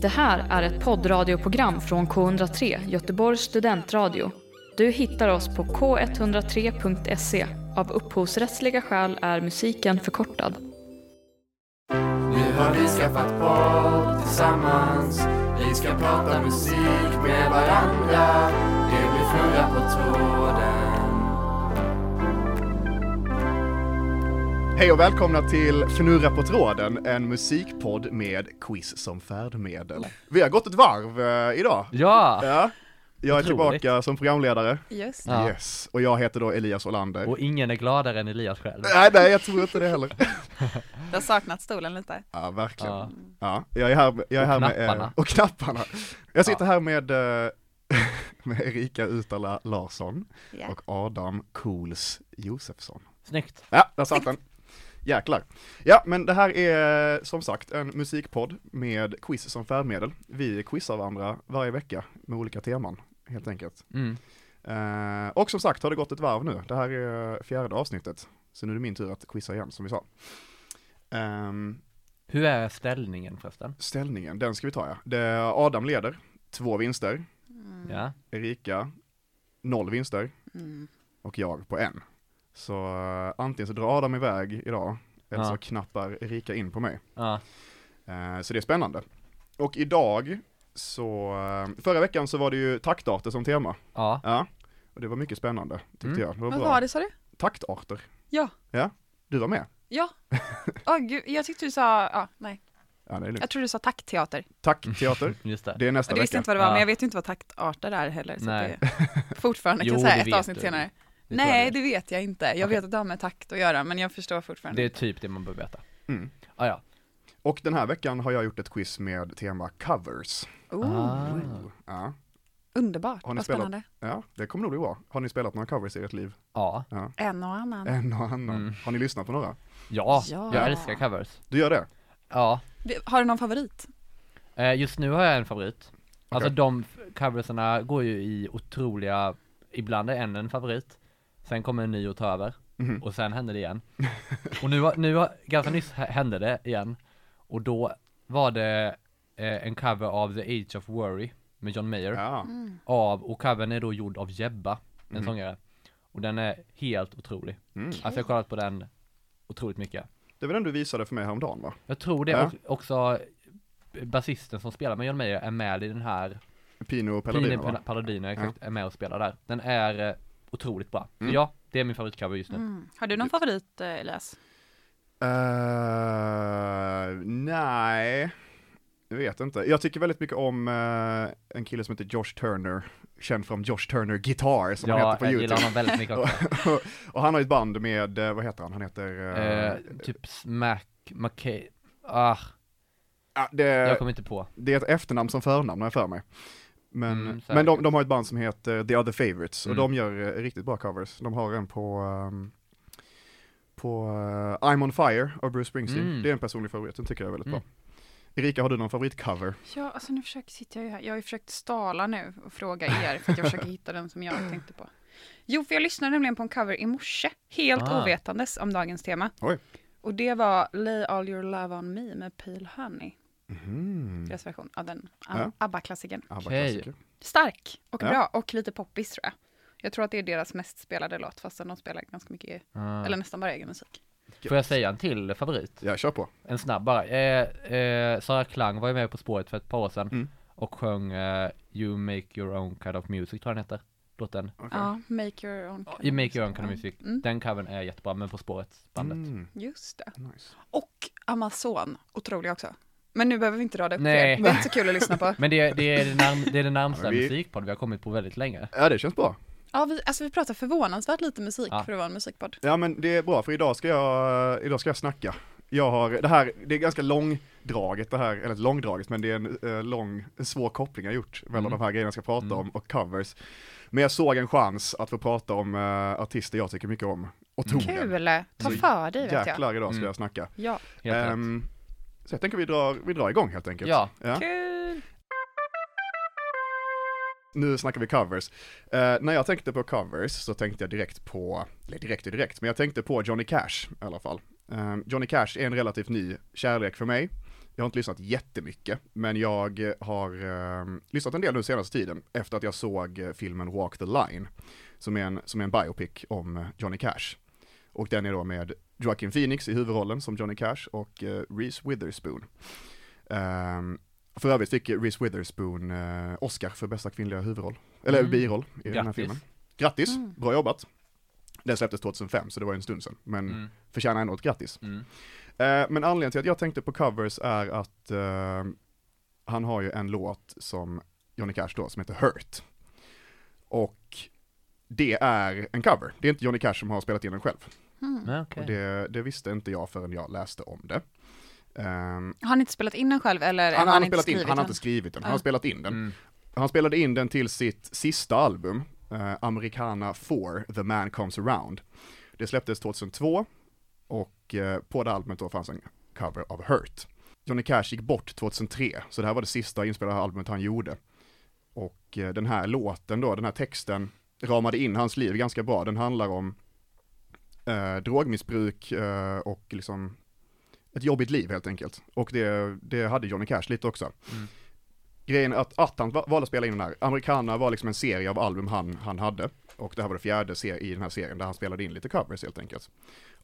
Det här är ett poddradioprogram från K103, Göteborgs studentradio. Du hittar oss på k103.se. Av upphovsrättsliga skäl är musiken förkortad. Nu har vi skaffat podd tillsammans Vi ska prata musik med varandra Det blir fnurra på tå. Hej och välkomna till Fnurra på tråden, en musikpodd med quiz som färdmedel. Vi har gått ett varv eh, idag. Ja! Ja. Jag är Otroligt. tillbaka som programledare. Just Ja. Yes. Och jag heter då Elias Olander. Och ingen är gladare än Elias själv. Nej, nej, jag tror inte det heller. Du har saknat stolen lite. Ja, verkligen. Ja. Ja, jag är här, jag är Och här med, knapparna. eh, och knapparna. Jag sitter här med, eh, med Erika Utala Larsson Ja. och Adam Cools Josefsson. Snyggt. Ja, där satt den. Jäklar. Ja, men det här är som sagt en musikpodd med quiz som färdmedel. Vi quizar varandra varje vecka med olika teman, helt enkelt. Mm. Eh, och som sagt har det gått ett varv nu. Det här är fjärde avsnittet. Så nu är det min tur att quizza igen, som vi sa. Ehm, Hur är ställningen förresten? ställningen, den ska vi ta ja. Det, Adam leder, två vinster. Ja. Erika, noll vinster. Mm. och jag på en. Så eh, antingen så drar Adam iväg idag, eller Ja. så knappar Erika in på mig. Ja. Eh, så det är spännande. Och idag så, eh, förra veckan så var det ju taktarter som tema. Ja. Ja, och det var mycket spännande tyckte Mm. jag. Det var Vad bra. var det sa du? Taktarter. Ja. Ja, du var med. Ja. Åh gud, jag tyckte du sa, ja nej. Ja, är. Jag trodde du sa tackteater. Tackteater, Just det. det är nästa Och det visste vecka. inte vad det var, Ja. men jag vet ju inte vad taktarter är heller. Så Nej. det fortfarande kan Jo, jag säga ett vet avsnitt du. senare. Nej, det vet jag inte. Jag Okej. vet att det har med takt att göra, men jag förstår fortfarande. Det är typ det man bör veta. Mm. Ah, ja. Och den här veckan har jag gjort ett quiz med tema covers. Oh, Ah. Ja, Underbart, Har ni vad spelat? spännande. ja, det kommer nog bli bra. Har ni spelat några covers i ert liv? Ja. En och annan. En och annan. Mm. Har ni lyssnat på några? Ja. Ja. Jag älskar covers. Du gör det? Ja. Har du någon favorit? Eh, just nu har jag en favorit. Alltså Okej. de coversarna går ju i otroliga, ibland är en en favorit. Sen kommer en ny och tar över. Mhm. Och sen händer det igen. Och nu, har- nu, har- ganska nyss hände det igen. Och då var det eh, en cover av The Age of Worry med John Mayer. Ja. Mm. Av, och covern är då gjord av Jebba, en Mhm. sångare. Och den är helt otrolig. Mm. Alltså jag har kollat på den otroligt mycket. Det var den du visade för mig häromdagen va? Jag tror det Ja. och, också basisten som spelar med John Mayer är med i den här Pino Pino Palladino? Pal- Palladino exakt, är med och spelar där. Den är eh, otroligt bra. Mm. ja, det är min favoritcover just nu. Mm. Har du någon favorit, eh, Elias? Eh, nej, jag vet inte. Jag tycker väldigt mycket om eh, en kille som heter Josh Turner, känd från Josh Turner Guitar som han Ja, heter på jag YouTube. gillar honom väldigt mycket också. och, och han har ett band med, vad heter han? Han heter... Eh, typ Smack, McKay, ah, ja, det, jag kommer inte på. det är ett efternamn som förnamn har jag för mig. Men, Mm, men de, de har ett band som heter The Other Favorites och Mm. de gör eh, riktigt bra covers. De har en på ehm, på eh, I'm on Fire av Bruce Springsteen. Mm. Det är en personlig favorit, den tycker jag är väldigt Mm. bra. Erika, har du någon favoritcover? Ja, alltså nu försöker sitter jag ju här. Jag har ju försökt stala nu och fråga er för att jag försöker hitta den som jag tänkte på. Jo, för jag lyssnade nämligen på en cover i morse, helt Ah. ovetandes om dagens tema. Oj. Och det var Lay All Your Love On Me med Pale Honey, Mhm. deras version av den Ja. ABBA-klassikern. ABBA-klassiker. Stark och Ja. bra och lite poppis tror jag. Jag tror att det är deras mest spelade låt, fastän de spelar ganska mycket, Ah. eller nästan bara egen musik. Får jag säga en till favorit? Ja, kör på. En snabb bara. Eh, eh, Sara Klang var ju med på spåret för ett par år sedan Mm. och sjöng eh, You Make Your Own Kind of Music tror jag den heter. Låten. Ja, Make Your Own Kind You of Make Your Own Music. Kind of Music. Mm. Den covern är jättebra, men På spåret bandet. Mm, Just det. nice. Och Amazon, otrolig också. Men nu behöver vi inte rada upp Nej. fler. Det är inte så kul att lyssna på. Men det, det, är det, närm- det är det närmsta Ja, vi- musikpodd vi har kommit på väldigt länge. Ja, det känns bra. Ja, vi, alltså vi pratar förvånansvärt lite musik Ja. för att vara en musikpodd. Ja, men det är bra för idag ska jag, idag ska jag snacka. Jag har, det här, det är ganska långdraget det här, eller inte långdraget, men det är en eh, lång, en svår koppling jag gjort mellan Mm. de här grejerna jag ska prata Mm. om och covers. Men jag såg en chans att få prata om uh, artister jag tycker mycket om, och Mm. tog den. Kul! Ta för dig vet jag. Jäklar idag ska Mm. jag snacka. Ja. Helt rätt. Så jag tänker vi drar, vi drar igång helt enkelt. Ja. ja. Kul! Nu snackar vi covers. Eh, när jag tänkte på covers så tänkte jag direkt på, eller direkt och direkt, men jag tänkte på Johnny Cash i alla fall. Eh, Johnny Cash är en relativt ny kärlek för mig. Jag har inte lyssnat jättemycket, men jag har eh, lyssnat en del nu senaste tiden efter att jag såg filmen Walk the Line, som är en, som är en biopic om Johnny Cash. Och den är då med Joaquin Phoenix i huvudrollen som Johnny Cash och eh, Reese Witherspoon. Ehm, för övrigt fick Reese Witherspoon eh, Oscar för bästa kvinnliga huvudroll, eller Mm. biroll i den här Grattis. filmen. Grattis, Mm. bra jobbat. Den släpptes 2005, så det var en stund sedan, men Mm. förtjänar ändå ett grattis. Mm. Eh, men anledningen till att jag tänkte på covers är att eh, han har ju en låt som Johnny Cash då, som heter Hurt. Och det är en cover, det är inte Johnny Cash som har spelat in den själv. Mm. Okej. Och det, det visste inte jag förrän jag läste om det. Ehm, Har han inte spelat in den själv eller han, har han inte spelat in, skrivit han har inte skrivit den, han Ja. har spelat in den. Mm. Han spelade in den till sitt sista album, eh, Americana 4, The Man Comes Around. Det släpptes 2002 och eh, på det albumet då fanns en cover av Hurt. Johnny Cash gick bort 2003, så det här var det sista inspelade albumet han gjorde. Och eh, den här låten då, den här texten ramade in hans liv ganska bra. Den handlar om eh, drogmissbruk eh, och liksom ett jobbigt liv helt enkelt. Och det, det hade Johnny Cash lite också. Mm. Grejen att, att han va- valde att spela in den här, Americana var liksom en serie av album han, han hade. Och det här var det fjärde i den här serien där han spelade in lite covers helt enkelt.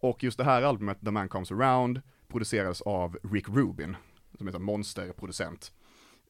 Och just det här albumet, The Man Comes Around, producerades av Rick Rubin, som är en monsterproducent.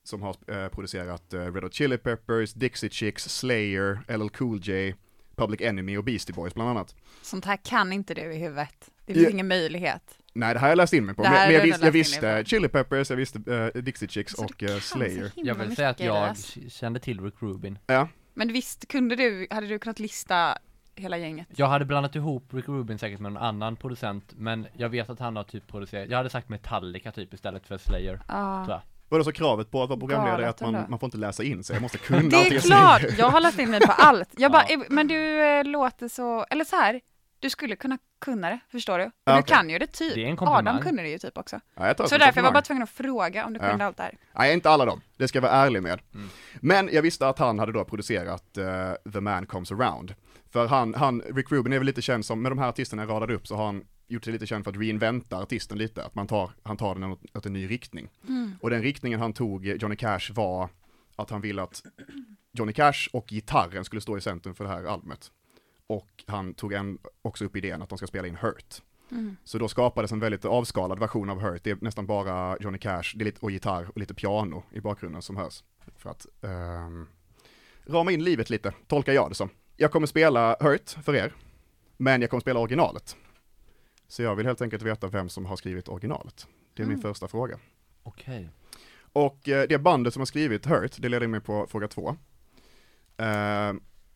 Som har eh, producerat eh, Red Hot Chili Peppers, Dixie Chicks, Slayer, LL Cool J, Public Enemy och Beastie Boys bland annat. Sånt här kan inte du i huvudet. Det finns Ja. ingen möjlighet. Nej, det här har jag läst in mig på, Det men, jag, vis, jag visste. Chili Peppers, jag visste eh, Dixie Chicks Så och du eh, så Slayer. himla Jag vill säga att jag kände till Rick Rubin. Ja, Men visst kunde du, hade du kunnat lista hela gänget? Jag hade blandat ihop Rick Rubin säkert med någon annan producent, men jag vet att han har typ producerat, jag hade sagt Metallica typ istället för Slayer. Så. Var det så kravet på att vara programledare Galet är att man, ändå. man får inte läsa in sig, jag måste kunna Det är klart, jag har läst in mig på allt. Jag bara, Ja. men du eh, låter så, eller så här, du skulle kunna kunna det, förstår du? Ja, du okej. kan ju det typ. Det är en komplimang. Adam kunde det ju typ också. Ja, jag tar Så därför jag var bara komplimang. tvungen att fråga om du Ja. kunde allt det här. Nej, inte alla dem. Det ska jag vara ärlig med. Mm. Men jag visste att han hade då producerat eh, The Man Comes Around. För han, han, Rick Rubin är väl lite känd som, med de här artisterna jag radade upp så har han gjort sig lite känd för att reinventa artisten lite, att man tar, han tar den åt, åt en ny riktning. Och den riktningen han tog, eh, Johnny Cash, var att han ville att Johnny Cash och gitarren skulle stå i centrum för det här albumet. Och han tog en, också upp idén att de ska spela in Hurt. Mm. Så då skapades en väldigt avskalad version av Hurt. Det är nästan bara Johnny Cash, det är lite, och gitarr och lite piano i bakgrunden som hörs. För att ehm, rama in livet lite, tolkar jag det som. Jag kommer spela Hurt för er, men jag kommer spela originalet. Så jag vill helt enkelt veta vem som har skrivit originalet. Det är min Mm. första fråga. Okej. Och eh, det bandet som har skrivit Hurt, det leder mig på fråga två. Eh,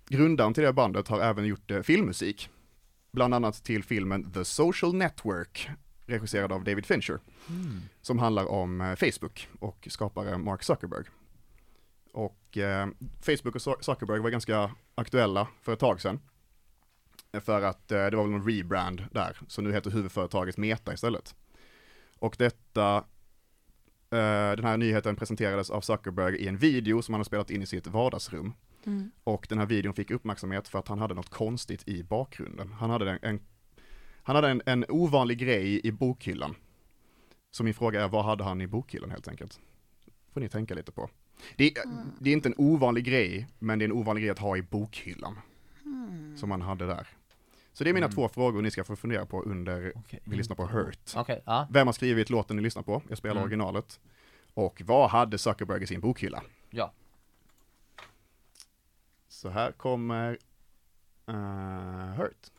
grundaren till det bandet har även gjort eh, filmmusik. Bland annat till filmen The Social Network, regisserad av David Fincher, Mm. som handlar om eh, Facebook och skapare Mark Zuckerberg. Och eh, Facebook och Zuck- Zuckerberg var ganska aktuella för ett tag sedan. För att eh, det var väl någon rebrand där, så nu heter huvudföretaget Meta istället. Och detta Eh, Den här nyheten presenterades av Zuckerberg i en video som han har spelat in i sitt vardagsrum. Mm. Och den här videon fick uppmärksamhet för att han hade något konstigt i bakgrunden. Han hade en, en, han hade en, en ovanlig grej i bokhyllan. Så min fråga är, vad hade han i bokhyllan helt enkelt? Får ni tänka lite på. Det, är- det är inte en ovanlig grej, men det är en ovanlig grej att ha i bokhyllan. Som han hade där. Så det är mina Mm. två frågor ni ska få fundera på under Okej. vi lyssnar på Hurt. Okej, ja. Vem har skrivit låten ni lyssnar på? Jag spelar Mm. originalet. Och vad hade Zuckerberg i sin bokhylla? Ja. Så här kommer uh, Hurt.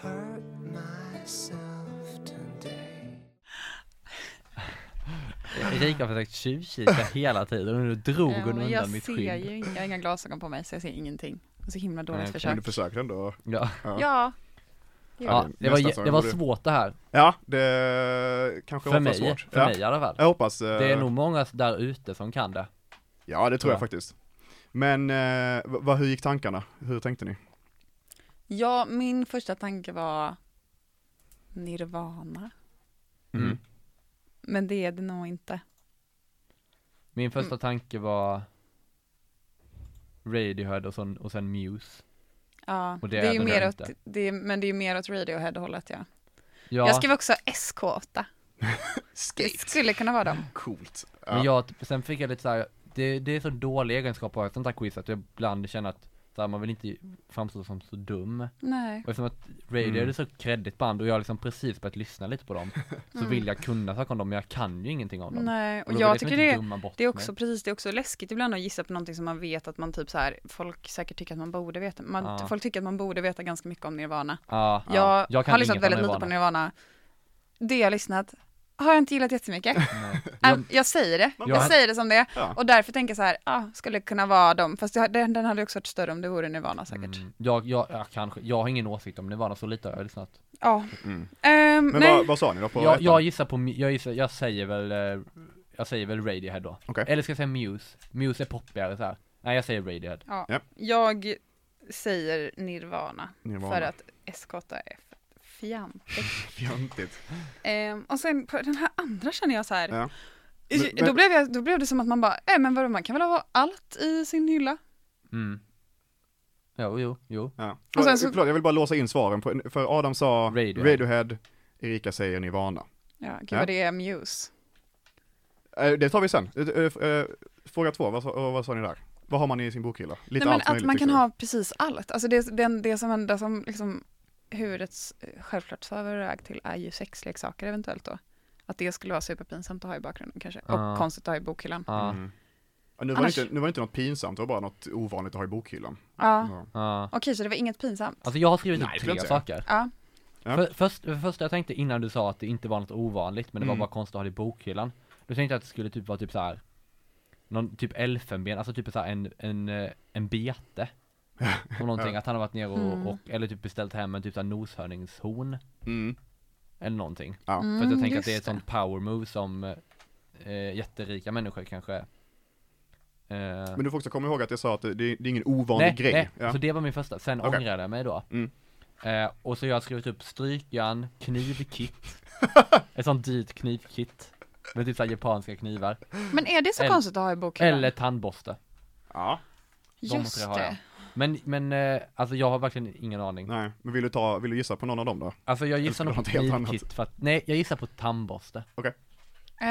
hurt myself today. Erika har försökt tjuvkika hela tiden och nu drog Ja, hon men undan jag mitt ser skinn. ju, inga- jag har inga glasögon på mig så jag ser ingenting. Så himla dåligt Nej, okej, Men du försök. försökte ändå. Ja, Ja, Ja. ja det var, det jag var svårt det här. ja det kanske För var mig, för svårt. för ja. mig i alla fall. Jag hoppas. eh, Det är nog många där ute som kan det. Ja, det tror jag Ja. faktiskt. Men eh, vad, hur gick tankarna? Hur tänkte ni? ja, min första tanke var Nirvana. Mm. Men det är det nog inte. Min första Mm. tanke var Radiohead och, sån, och sen Muse. Ja, Och det, det är ju mer åt, det är, men det är ju mer åt Radiohead-hållet ja. Ja, Jag skrev också SK8. Det skulle kunna vara dem. Coolt. Men Ja. jag, sen fick jag lite såhär, det, det är så dålig egenskap att ha ett sånt här quiz att jag ibland känner att så här, man vill inte framstå som så dum. Nej. Och eftersom att Radio Mm. är så kreddigt band och jag har liksom precis börjat lyssna lite på dem, så Mm. vill jag kunna saker om dem, men jag kan ju ingenting om dem. Nej, och vill jag liksom tycker inte det, det är mig. också precis, det är också läskigt ibland att gissa på någonting som man vet att man typ så här, folk säkert tycker att man borde veta. Man, Ja. Folk tycker att man borde veta ganska mycket om Nirvana. Ja, Jag, jag kan har lyssnat väldigt lite på Nirvana. Nirvana. Det jag har lyssnat har jag inte gillat jättemycket. Nej. Jag, jag säger det, Jag- jag säger det som det är. Ja. Och därför tänker jag så här, ah, skulle kunna vara dem. Fast den, den hade också varit större om det vore Nirvana säkert. Mm, jag, jag, ja, kanske, jag har ingen åsikt om Nirvana, så lite har jag lyssnat. Ja. Mm. Ehm, Men vad, vad sa ni då på Jag, jag gissar på, jag gissar, jag säger väl, eh, jag säger väl Radiohead då. Okej. Eller ska jag säga Muse? Muse är poppigare så här. Nej jag säger Radiohead. Ja. Ja. Jag säger Nirvana, Nirvana. för att SKF är fjantigt. Fjantigt. Ehm, och sen på den här andra känner jag så här, Ja. Men- men- då, blev jag, då blev det som att man bara, äh, men vadå, man kan väl ha allt i sin hylla? Mm. Jo, jo, jo. Ja. Och sen så- förlåt, jag vill bara låsa in svaren, på, för Adam sa Radiohead. Radiohead, Erika säger Nirvana. Ja, gud Ja. vad det är Muse. Eh, Det tar vi sen. Eh, Fråga två, vad, sa- vad sa ni där? Vad har man i sin bokhylla? Lite Nej, men allt att möjligt, man kan ha precis allt. Alltså det, det, det som enda som liksom huvudet eh, självklart svävar iväg till är ju sexleksaker eventuellt då. Att det skulle vara superpinsamt att ha i bakgrunden kanske. Och konstigt att ha i bokhyllan. Ja. Mm. Ja, nu, var Annars- inte, nu var det inte något pinsamt, det var bara något ovanligt att ha i bokhyllan. Ja. Ja. Ja. Okej, så det var inget pinsamt? Alltså jag har skrivit Nej, tre saker. Ja. För, först, för första jag tänkte innan du sa att det inte var något ovanligt, men det Mm. var bara konstigt att ha det i bokhyllan. Då tänkte jag att det skulle typ vara typ så här. Någon typ elfenben, alltså typ så här en, en, eh, en bete. Om någonting, att han har varit nere och, Mm. och eller typ beställt hem en typ så här noshörningshorn. Mm. Eller någonting. Ja. För att jag tänker att det är ett sånt power move som eh, jätterika människor kanske eh, Men du får också komma ihåg att jag sa att det, det är ingen ovanlig nej, grej. nej, Ja. så det var min första. Sen Okej. ångrade jag mig då. Mm. Eh, och så jag har skrivit upp strykjärn, knivkit. ett sånt dyrt knivkit. Med typ såhär japanska knivar. Men är det så Eller- konstigt att ha i bokhyllan? Eller tandborste. ja. de Just tre har jag. det. Men, men eh, alltså jag har verkligen ingen aning. Nej, men vill du ta, vill du gissa på någon av dem då? Alltså jag gissar nog på knivkit för att, nej jag gissar på tandborste. Eh,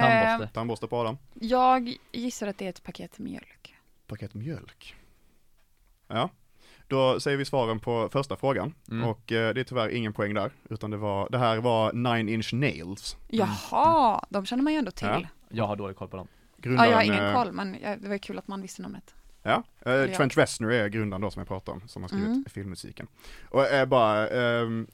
Tandborste. Tandborste på Adam. jag gissar att det är ett paket mjölk. Paket mjölk. Ja, då säger vi svaren på första frågan. Mm. Och eh, det är tyvärr ingen poäng där, utan det var, det här var Nine Inch Nails. Jaha, de känner man ju ändå till. Ja. Ja, Jag har dålig koll på dem. Grundaren, jag har ingen eh, koll, men ja, det var kul att man visste namnet. Ja, eh, ja. Trent Reznor är grundaren då som jag pratade om, som har skrivit Mm. filmmusiken. Och eh, bara, ehm,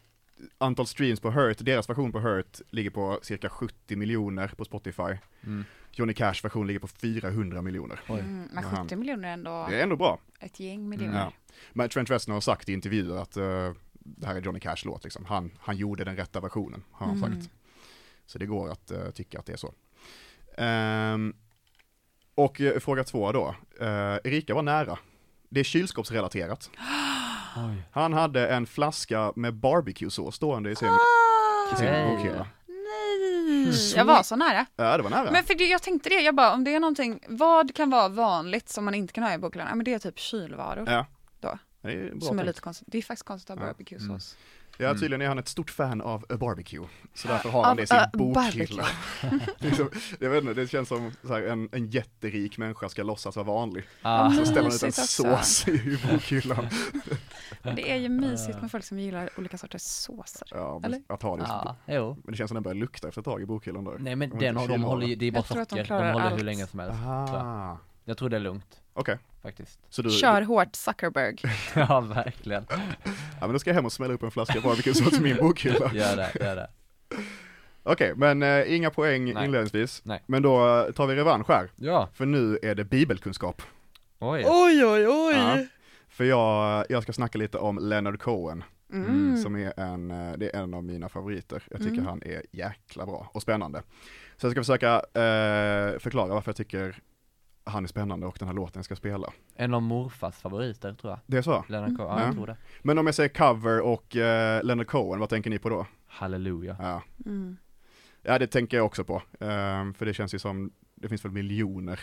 antal streams på Hurt, deras version på Hurt ligger på cirka 70 miljoner på Spotify. Mm. Johnny Cash version ligger på 400 miljoner. Mm, men Aha. 70 miljoner är ändå Det är ändå bra. ett gäng miljoner. Ja. Men Trent Reznor har sagt i intervjuer att eh, det här är Johnny Cash låt liksom. Han, han gjorde den rätta versionen, har han Mm. sagt. Så det går att eh, tycka att det är så. Ehm, och eh, fråga två då. Uh, Erika var nära. Det är kylskåpsrelaterat. Oj. Han hade en flaska med barbecue-sås stående i sin, i sin Okej. bokhylla. Nej, jag var så nära. Ja, det var nära. Men för det, jag tänkte det, jag bara om det är någonting, vad kan vara vanligt som man inte kan ha i bokhyllan? Ja men det är typ kylvaror. Ja. Då. Det är bra som är tänkt. lite konstigt. Det är faktiskt konstigt att ha Ja. barbecuesås. Ja, tydligen är han ett stort fan av a barbecue. Så därför har han det i sin bokhylla. liksom, jag vet inte, det känns som så här, en, en jätterik människa ska låtsas vara vanlig. Ah. Så ställer han ut en sås i bokhyllan. Det är ju mysigt med folk som gillar olika sorters såser. Ja, men Eller? att ha det. Ja, jo. Men det känns som den börjar lukta efter ett tag i bokhyllan där. Nej men De har den har, de håller ju, det är bara Jag tror att de socker, de, klarar håller hur allt. länge som helst. Aha. Jag tror det är lugnt, Okej, faktiskt. så du, Kör hårt Zuckerberg. ja, verkligen. ja men då ska jag hem och smälla upp en flaska barbecue-sås i min bokhylla. Gör det, gör det. Okej, men eh, inga poäng Nej. inledningsvis. Nej. Men då eh, tar vi revansch här. Ja, För nu är det bibelkunskap. oj. Oj oj oj! Ja. För jag, jag ska snacka lite om Leonard Cohen, Mm. som är en, eh, det är en av mina favoriter. Jag tycker Mm. han är jäkla bra och spännande. Så jag ska försöka eh, förklara varför jag tycker han är spännande och den här låten ska spela. En av morfars favoriter tror jag. Det är så? Leonard Cohen, ja, Ja. jag tror det. Men om jag säger cover och eh, Leonard Cohen, vad tänker ni på då? Halleluja. Ja, Mm. ja det tänker jag också på. Ehm, för det känns ju som, det finns väl miljoner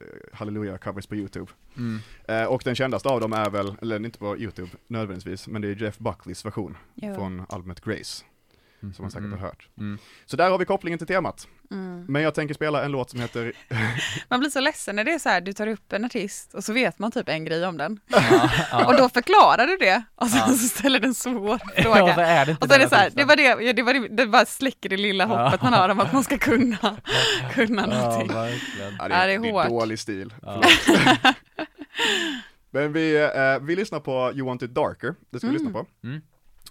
eh, halleluja-covers på YouTube. Mm. Eh, och den kändaste av dem är väl, eller inte på YouTube nödvändigtvis, men det är Jeff Buckleys version Jo. från albumet Grace. Mm. som man säkert Mm. har hört. Mm. Så där har vi kopplingen till temat. Mm. Men jag tänker spela en låt som heter, Man blir så ledsen när det är så här, du tar upp en artist och så vet man typ en grej om den. Ja, ja. Och då förklarar du det och sen Ja. så ställer du en svår Ja, fråga. så är det inte Och så är det så här, det var det, ja, det var det, det bara släcker det lilla Ja. hoppet man har om att man ska kunna, kunna Ja, någonting. ja, Ja, det är det är hårt. dålig stil. Ja. Men vi, eh, vi lyssnar på You Want It Darker, det ska vi Mm. lyssna på. Mm.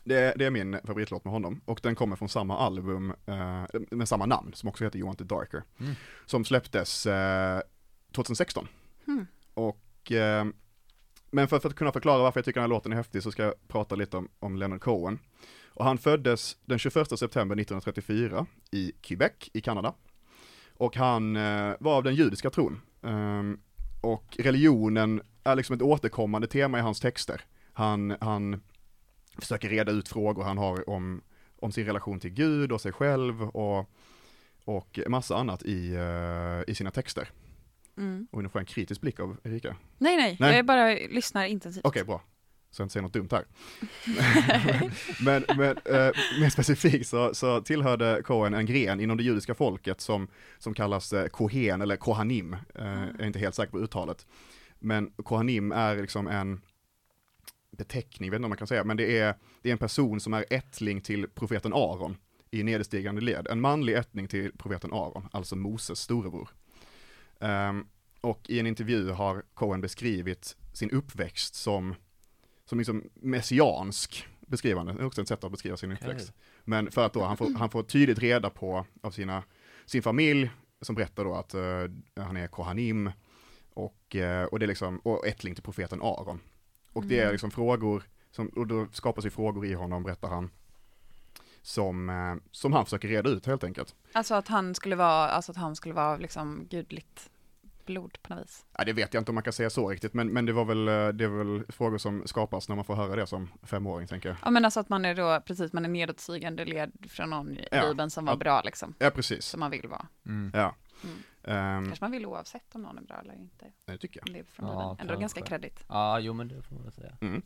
Det, är- det är min favoritlåt med honom, och den kommer från samma album eh, med samma namn, som också heter You Want It Darker. Mm. Som släpptes eh, 2016. Mm. Och, eh, men för, för att kunna förklara varför jag tycker den här låten är häftig så ska jag prata lite om, om Leonard Cohen. Och han föddes den 21 september 1934 i Quebec i Kanada. Och han eh, var av den judiska tron. Ehm, och religionen är liksom ett återkommande tema i hans texter. Han, han försöker reda ut frågor han har om, om sin relation till Gud och sig själv och, och massa annat i, eh, i sina texter. Mm. Och nu får jag en kritisk blick av Erika. Nej, nej, Nej. jag bara lyssnar intensivt. Okej, bra. Så jag inte säger något dumt här. men men eh, mer specifikt så, så tillhörde Cohen en gren inom det judiska folket som, som kallas eh, Kohen eller Kohanim. Eh, Jag är inte helt säker på uttalet. Men Kohanim är liksom en beteckning, vet inte om man kan säga, men det är, det är en person som är ättling till profeten Aron i nederstigande led. En manlig ättling till profeten Aron, alltså Moses storebror. Ehm, och i en intervju har Cohen beskrivit sin uppväxt som, som liksom messiansk beskrivande, det är också ett sätt att beskriva sin uppväxt. Men för att då han får, han får tydligt reda på av sina, sin familj som berättar då att eh, han är kohanim och, eh, och det är liksom, och ättling till profeten Aron. Och det är Mm. liksom frågor, som, och då skapas ju frågor i honom, berättar han, som, eh, som han försöker reda ut helt enkelt. Alltså att han skulle vara, alltså att han skulle vara liksom gudligt blod på något vis. Ja, det vet jag inte om man kan säga så riktigt, men, men det var väl, eh, det är väl frågor som skapas när man får höra det som femåring, tänker jag. Ja men alltså att man är då, precis, man är nedåtstigande led från någon i Ja. Bibeln som var Ja. bra liksom. Ja, precis. Som man vill vara. Mm. Ja. Mm. Ehm, Kanske man vill oavsett om någon är bra eller inte. det tycker jag. Det är från Ja. Ändå kanske. ganska kreddigt. Ja, jo men det får man väl säga. Mm.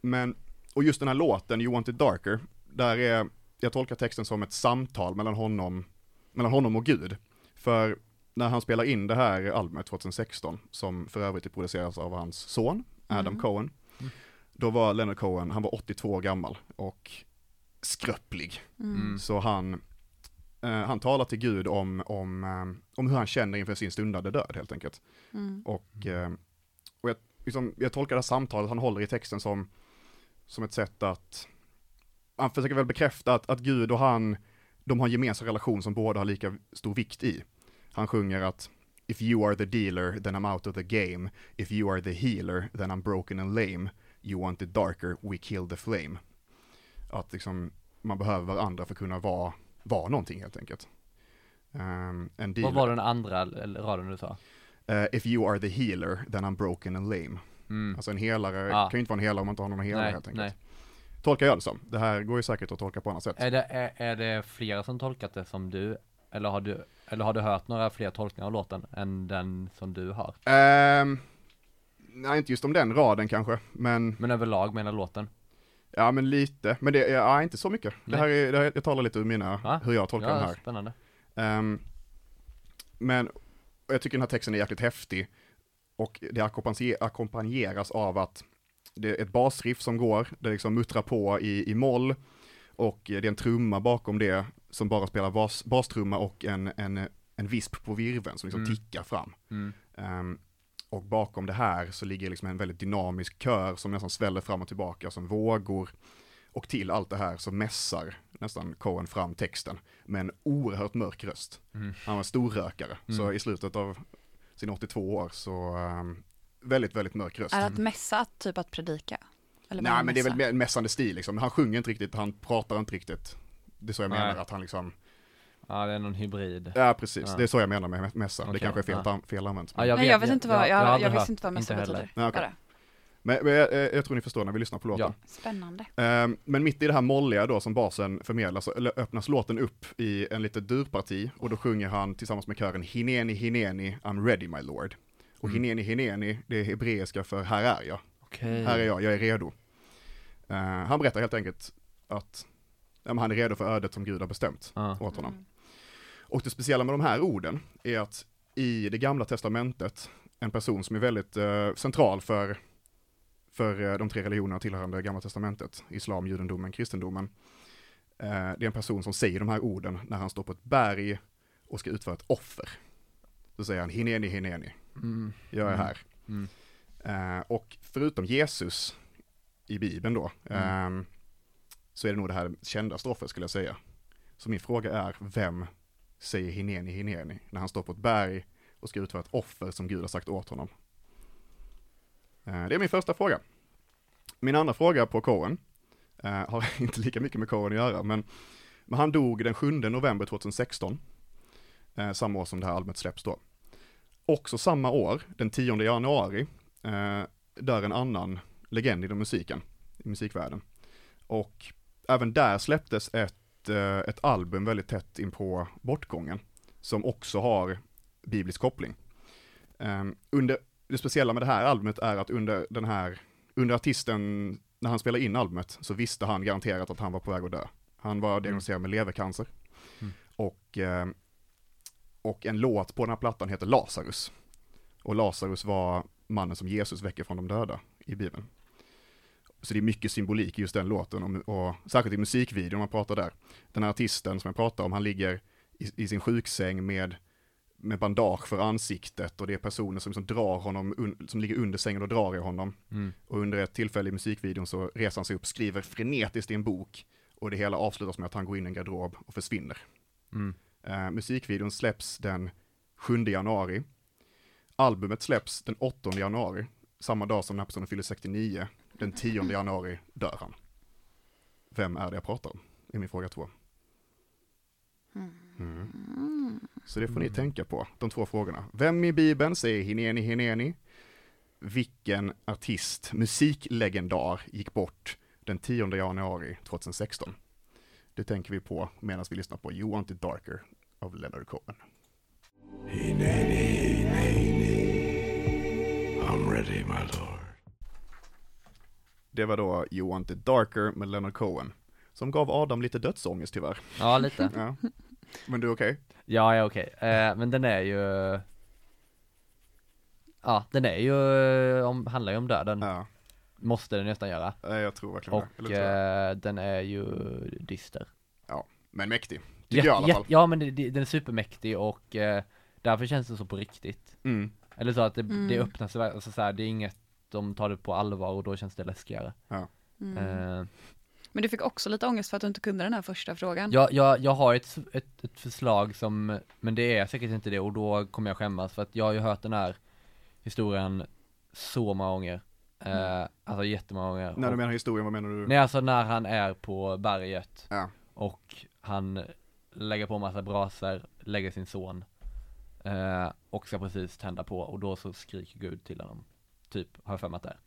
Men, och just den här låten, You Want It Darker, där är, jag tolkar texten som ett samtal mellan honom, mellan honom och Gud. För när han spelar in det här albumet 2016, som för övrigt produceras av hans son, Adam Mm. Cohen, Mm. då var Leonard Cohen, han var 82 år gammal och skröplig. Mm. Så han, eh, han talar till Gud om, om, eh, om hur han känner inför sin stundande död helt enkelt. Mm. Och, eh, och jag, liksom, jag tolkar det här samtalet han håller i texten som, som ett sätt att, han försöker väl bekräfta att, att Gud och han, de har en gemensam relation som båda har lika stor vikt i. Han sjunger att If you are the dealer, then I'm out of the game. If you are the healer, then I'm broken and lame. You want it darker, we kill the flame. Att liksom, man behöver varandra för att kunna vara, vara någonting helt enkelt. Um. Vad var den andra raden du sa? Eh, if you are the healer, then I'm broken and lame. Mm. Alltså en helare Ja. kan ju inte vara en helare om man inte har någon helare nej, helt enkelt. nej. Tolkar jag det som. Det här går ju säkert att tolka på annat sätt. Är det, är, är det flera som tolkat det som du? Eller har du, eller har du hört några fler tolkningar av låten än den som du har? Ehm, nej, inte just om den raden kanske, men Men överlag menar låten? Ja, men lite. Men det är ja, inte så mycket. Det här är, det här, jag talar lite ur mina, Ja. hur jag tolkar ja, den här. spännande. Ehm, men jag tycker den här texten är jäkligt häftig och det ackompanjer- ackompanjeras av att det är ett basriff som går, det liksom muttrar på i, i moll och det är en trumma bakom det som bara spelar bas, bastrumma och en, en, en visp på virveln som liksom Mm. tickar fram. Mm. Ehm, och bakom det här så ligger liksom en väldigt dynamisk kör som nästan sväller fram och tillbaka som vågor. Och till allt det här så mässar nästan Cohen fram texten med en oerhört mörk röst. Mm. Han var storrökare, så Mm. i slutet av sina 82 år så ehm, väldigt, väldigt mörk röst. Är det att mässa, typ att predika? Eller Nej men det är väl mässa? en mässande stil liksom, han sjunger inte riktigt, han pratar inte riktigt. Det är så jag Nej. menar, att han liksom, Ja, det är någon hybrid. ja precis, Ja. det är så jag menar med mässa. det Okej, kanske är fel, ja. fel använt. Ja, jag Nej, jag vet inte vad, jag, jag, aldrig visste inte vad mässa inte betyder. Ja. Bara. Men, men jag, jag tror ni förstår när vi lyssnar på låten. Ja. Spännande. Ehm, Men mitt i det här molliga då som basen förmedlar så öppnas låten upp i en litet durparti och då sjunger han tillsammans med kören Hineni Hineni I'm ready my lord. Och Mm. Hineni Hineni det är hebreiska för här är jag, Okej. här är jag, jag är redo. Eh, han berättar helt enkelt att Ja, men han är redo för ödet som Gud har bestämt Ja. åt honom. Mm. Och det speciella med de här orden är att i det gamla testamentet, en person som är väldigt eh, central för, för eh, de tre religionerna tillhörande gamla testamentet, islam, judendomen, kristendomen. Eh, det är en person som säger de här orden när han står på ett berg och ska utföra ett offer. Då säger han hineni, hineni, Mm. jag är Mm. här. Mm. Eh, och förutom Jesus i Bibeln då, Mm. eh, så är det nog det här kändaste offret skulle jag säga. Så min fråga är, vem säger hineni, hineni när han står på ett berg och ska utföra ett offer som Gud har sagt åt honom? Eh, det är min första fråga. Min andra fråga på Cohen eh, har inte lika mycket med Cohen att göra, men, men han dog den 7 november 2016, eh, samma år som det här albumet släpps då. Också samma år, den 10 januari, dör en annan legend inom musiken, i musikvärlden. Och även där släpptes ett, eh, ett album väldigt tätt in på bortgången, som också har biblisk koppling. Eh, under, det speciella med det här albumet är att under den här, under artisten, när han spelade in albumet, så visste han garanterat att han var på väg att dö. Han var diagnostiserad med levercancer. Mm. Och, eh, och en låt på den här plattan heter Lazarus. Och Lazarus var mannen som Jesus väcker från de döda i Bibeln. Så det är mycket symbolik i just den låten, och, och särskilt i musikvideon man pratar där. Den här artisten som jag pratar om, han ligger i, i sin sjuksäng med, med bandage för ansiktet och det är personer som liksom drar honom, un, som ligger under sängen och drar i honom. Mm. Och under ett tillfälle i musikvideon så reser han sig upp, skriver frenetiskt i en bok och det hela avslutas med att han går in i en garderob och försvinner. Mm. Eh, musikvideon släpps den 7 januari. Albumet släpps den 8 januari, samma dag som den här personen fyller 69. Den 10 januari dör han. Vem är det jag pratar om? är min fråga två. Mm. Så det får ni tänka på, de två frågorna. Vem i Bibeln säger hineni hineni? Vilken artist, musiklegendar, gick bort den 10 januari 2016? Det tänker vi på medan vi lyssnar på You Want It Darker av Leonard Cohen. I'm ready, my lord. Det var då You Want It Darker med Leonard Cohen, som gav Adam lite dödsångest tyvärr. Ja, lite. Ja. Men du är okej? Ja, ja okej. Eh, men den är ju Ja, den är ju, om, handlar ju om döden. Ja, Måste den nästan göra. Nej, jag tror verkligen Och det. Eller tror jag. eh, den är ju dyster. Men mäktig, tycker jag i alla fall. Ja men det, det, den är supermäktig och eh, därför känns det så på riktigt. Mm. Eller så att det, Mm. det öppnar sig, alltså så här, det är inget, de tar det på allvar och då känns det läskigare. Mm. Eh, Men du fick också lite ångest för att du inte kunde den här första frågan. jag, jag, jag har ett, ett, ett förslag som, men det är säkert inte det och då kommer jag skämmas för att jag har ju hört den här historien så många gånger. Eh, alltså jättemånga gånger. När du menar historien, vad menar du? Nej alltså när han är på berget Ja. och han lägger på massa brasor, lägger sin son eh, och ska precis tända på och då så skriker Gud till honom. Typ, har jag för mig att det är.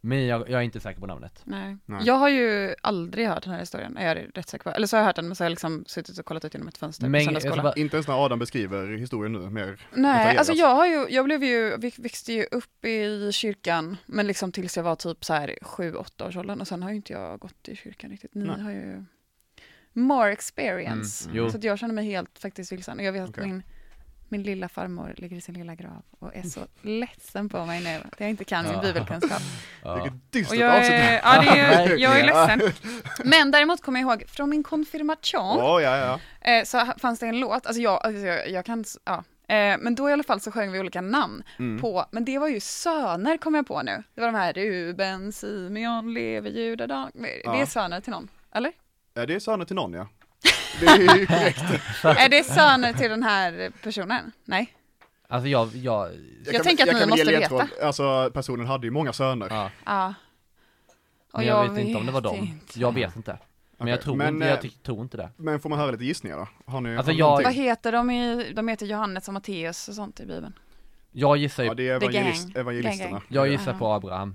Men jag, jag är inte säker på namnet. Nej. Nej. Jag har ju aldrig hört den här historien, är jag rätt säker på. Eller så har jag hört den, men så har jag liksom suttit och kollat ut genom ett fönster Men på bara- Inte ens när Adam beskriver historien nu, mer Nej, alltså jag har ju, jag blev ju, växte ju upp i kyrkan, men liksom tills jag var typ så här sju, åtta års åldern och sen har ju inte jag gått i kyrkan riktigt. Ni Nej. har ju more experience. Mm. Så att jag känner mig helt faktiskt vilsen. Och jag vet att Okej. min, min lilla farmor ligger i sin lilla grav och är så ledsen på mig nu att jag inte kan min Ja. bibelkunskap. Ja. Dystert Och jag avsnitt. är, ja, det är, jag är ledsen. Men däremot kommer jag ihåg från min konfirmation Ja, ja, ja. eh, så fanns det en låt, alltså jag, alltså jag, jag kan, ja. Eh, men då i alla fall så sjöng vi olika namn Mm. på, men det var ju söner kom jag på nu. Det var de här Ruben, Simeon, Levi, Juda, Dan. Det Ja. är söner till någon, eller? ja. Det är söner till någon, ja. Det är ju korrekt. är det söner till den här personen? Nej? Alltså jag, jag, Jag tänker att ni kan måste ge veta. Alltså, personen hade ju många söner. ja. Ja. Och Men jag, vet inte om det var dem. inte. Jag vet inte. Men jag Okej, tror, men, inte, eh, jag ty- tror inte det. Men får man höra lite gissningar då? Har ni, Alltså har ni jag- någonting? Vad heter de i, de heter Johannes och Matteus och sånt i Bibeln? Jag gissar ju, Ja, det är The evangelist, gang. evangelisterna. Gang, jag gissar på Abraham.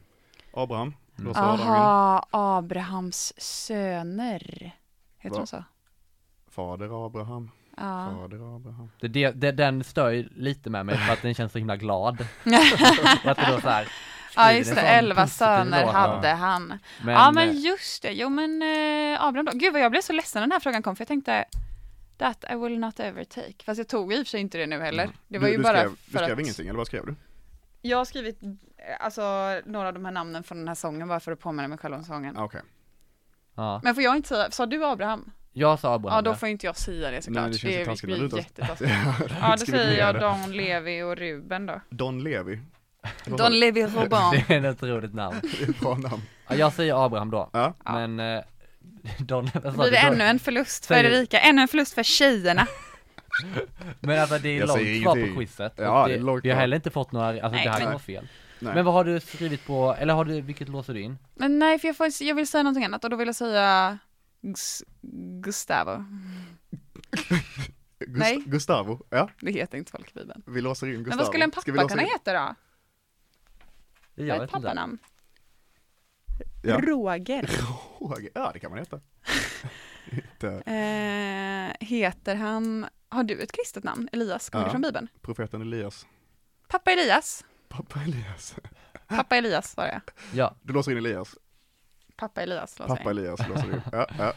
Abraham, Mm. svarar David. Aha, Abrahams söner. Heter Va? de så? Fader Abraham, Ja. fader Abraham. Det, det, det, den stör ju lite med mig för att den känns så himla glad. och att det då så här, Ja just det, elva söner låt. hade han. Men, ja men eh, just det, jo men eh, Abraham då. Gud vad jag blev så ledsen när den här frågan kom för jag tänkte That I will not ever take. Fast jag tog i och för sig inte det nu heller. Det var du, ju du bara skrev, Du för skrev att ingenting, eller vad skrev du? Jag har skrivit eh, alltså några av de här namnen från den här sången bara för att påminna mig själv om sången. Ah, Okej. ja. Men får jag inte säga, sa du Abraham? Jag sa Abraham Ja då får inte jag säga det såklart. Nej, det känns det du blir inte- jättetaskigt. Ja då säger jag det. Don Levi och Ruben då. Don Levi. Det var Don Levi Robin. Det är ett roligt namn. ett bra namn. Ja, jag säger Abraham då. Ja. Men eh, Don, vad sa Blir det ännu en förlust för Säger- Erika, ännu en förlust för tjejerna. Men alltså det är Jag långt svar på quizet. Ja, och det är långt vi har kvar. heller inte fått några, alltså Nej, det här men- vara fel. Nej. Men vad har du skrivit på, eller har du, vilket låser du in? Men nej, för jag, får, jag vill säga någonting annat och då vill jag säga Gus, Gustavo. Gust- Nej. Gustavo, ja. Det heter inte folk i Bibeln. Vi låser in Gustavo. Men vad skulle en pappa kunna in- heta då? Jag vet ett inte. pappanamn? Ja. Roger. Roger, ja det kan man heta. Eh, heter han, har du ett kristet namn? Elias, kommer Ja. det från Bibeln? profeten Elias. Pappa Elias. Pappa Elias. Pappa Elias var det. Ja, Du låser in Elias. Pappa Elias låser Pappa jag in. Elias låser in. Ja, ja.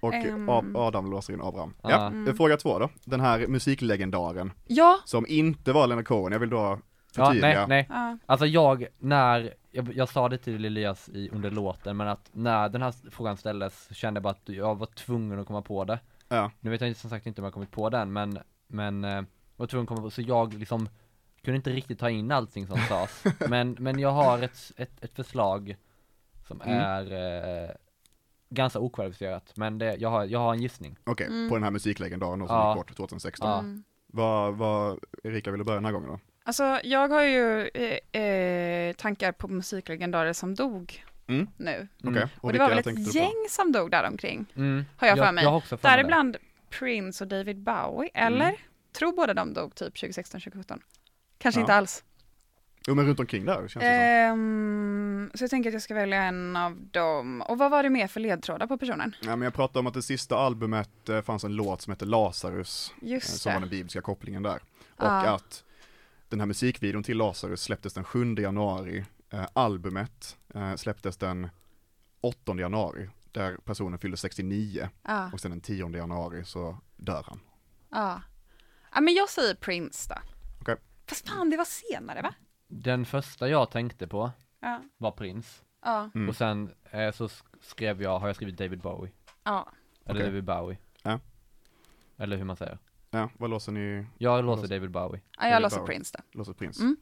Och. Ab- Adam låser in Abraham. Ja. Ja, Mm. fråga två då. Den här musiklegendaren Ja. som inte var Leonard Cohen, jag vill då ja förtydliga. nej, nej. ja. Alltså jag, när, jag, jag sa det till Elias i, under låten, men att när den här frågan ställdes så kände jag bara att jag var tvungen att komma på det. Ja. Nu vet jag inte som sagt inte om jag kommit på den, men, men eh, var tvungen att komma på, så jag liksom kunde inte riktigt ta in allting som sades. men, men jag har ett, ett, ett förslag som Mm. är eh, ganska okvalificerat, men det, jag, har, jag har en gissning. Okej, Mm. på den här musiklegendaren då som Ja. gick bort 2016. Ja. Mm. Vad, vad, Erika vill du börja den här gången då? Alltså jag har ju eh, eh, tankar på musiklegendarer som dog Mm. nu. Mm. Och, det var väl ett på? gäng som dog däromkring. Mm. Har jag för mig. Jag har också för mig det. Däribland Prince och David Bowie, eller? Mm. Tror båda de dog typ 2016-2017? Kanske Ja. inte alls. Jo men runt omkring där känns det Ehm, så jag tänker att jag ska välja en av dem. Och vad var det mer för ledtrådar på personen? som. Ja, men jag pratade om att det sista albumet eh, fanns en låt som heter Lazarus, eh, Just som var det. den bibliska kopplingen där. Och Ja. att den här musikvideon till Lazarus släpptes den 7 januari, eh, albumet eh, släpptes den 8 januari, där personen fyllde 69 Ja, och sen den 10 januari så dör han. ja. Ja, men jag säger Prince då. Okej. Fast fan, det var senare va? Den första jag tänkte på Ja. var Prince, Ja. Mm. och sen eh, så sk- skrev jag, har jag skrivit David Bowie, ja. eller Okej. David Bowie. Ja. Eller hur man säger. Ja, vad låser ni? Jag låser låser- David Bowie. ja jag David låser Bowie. Prince då. Låser Prince? Mm.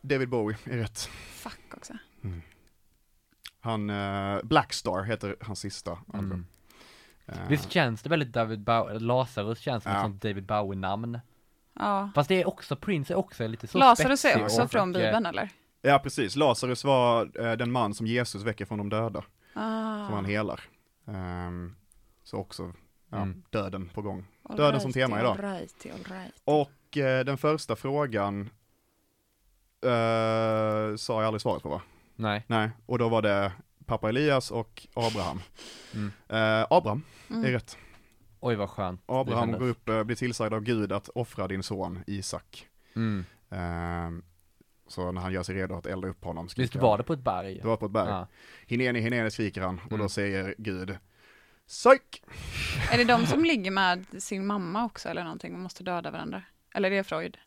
David Bowie är rätt. Fuck också. Han, eh, Blackstar heter hans sista album. Mm. Eh, Visst känns det väldigt David Bowie, Lazarus känns som Ja. ett sånt David Bowie-namn. Ja. Fast det är också, Prince är också lite så Lazarus är också och från Bibeln eller? Ja precis, Lazarus var eh, den man som Jesus väcker från de döda, Ah. som han helar. Ehm, så också, ja, Mm. döden på gång. All döden som tema idag. All right, all right. Och eh, den första frågan eh, sa jag aldrig svaret på va? Nej. Nej, och då var det pappa Elias och Abraham. Mm. Eh, Abraham Mm. är rätt. Oj vad skönt. Abraham går upp, eh, blir tillsagd av Gud att offra din son Isak. Mm. Ehm, så när han gör sig redo att elda upp honom skriker Visst han- var det på ett berg? Det var på ett berg. Ja. Hineni, Hineni skriker han och då Mm. säger Gud Psyk! Är det de som ligger med sin mamma också eller någonting? Man måste döda varandra. Eller är det Freud?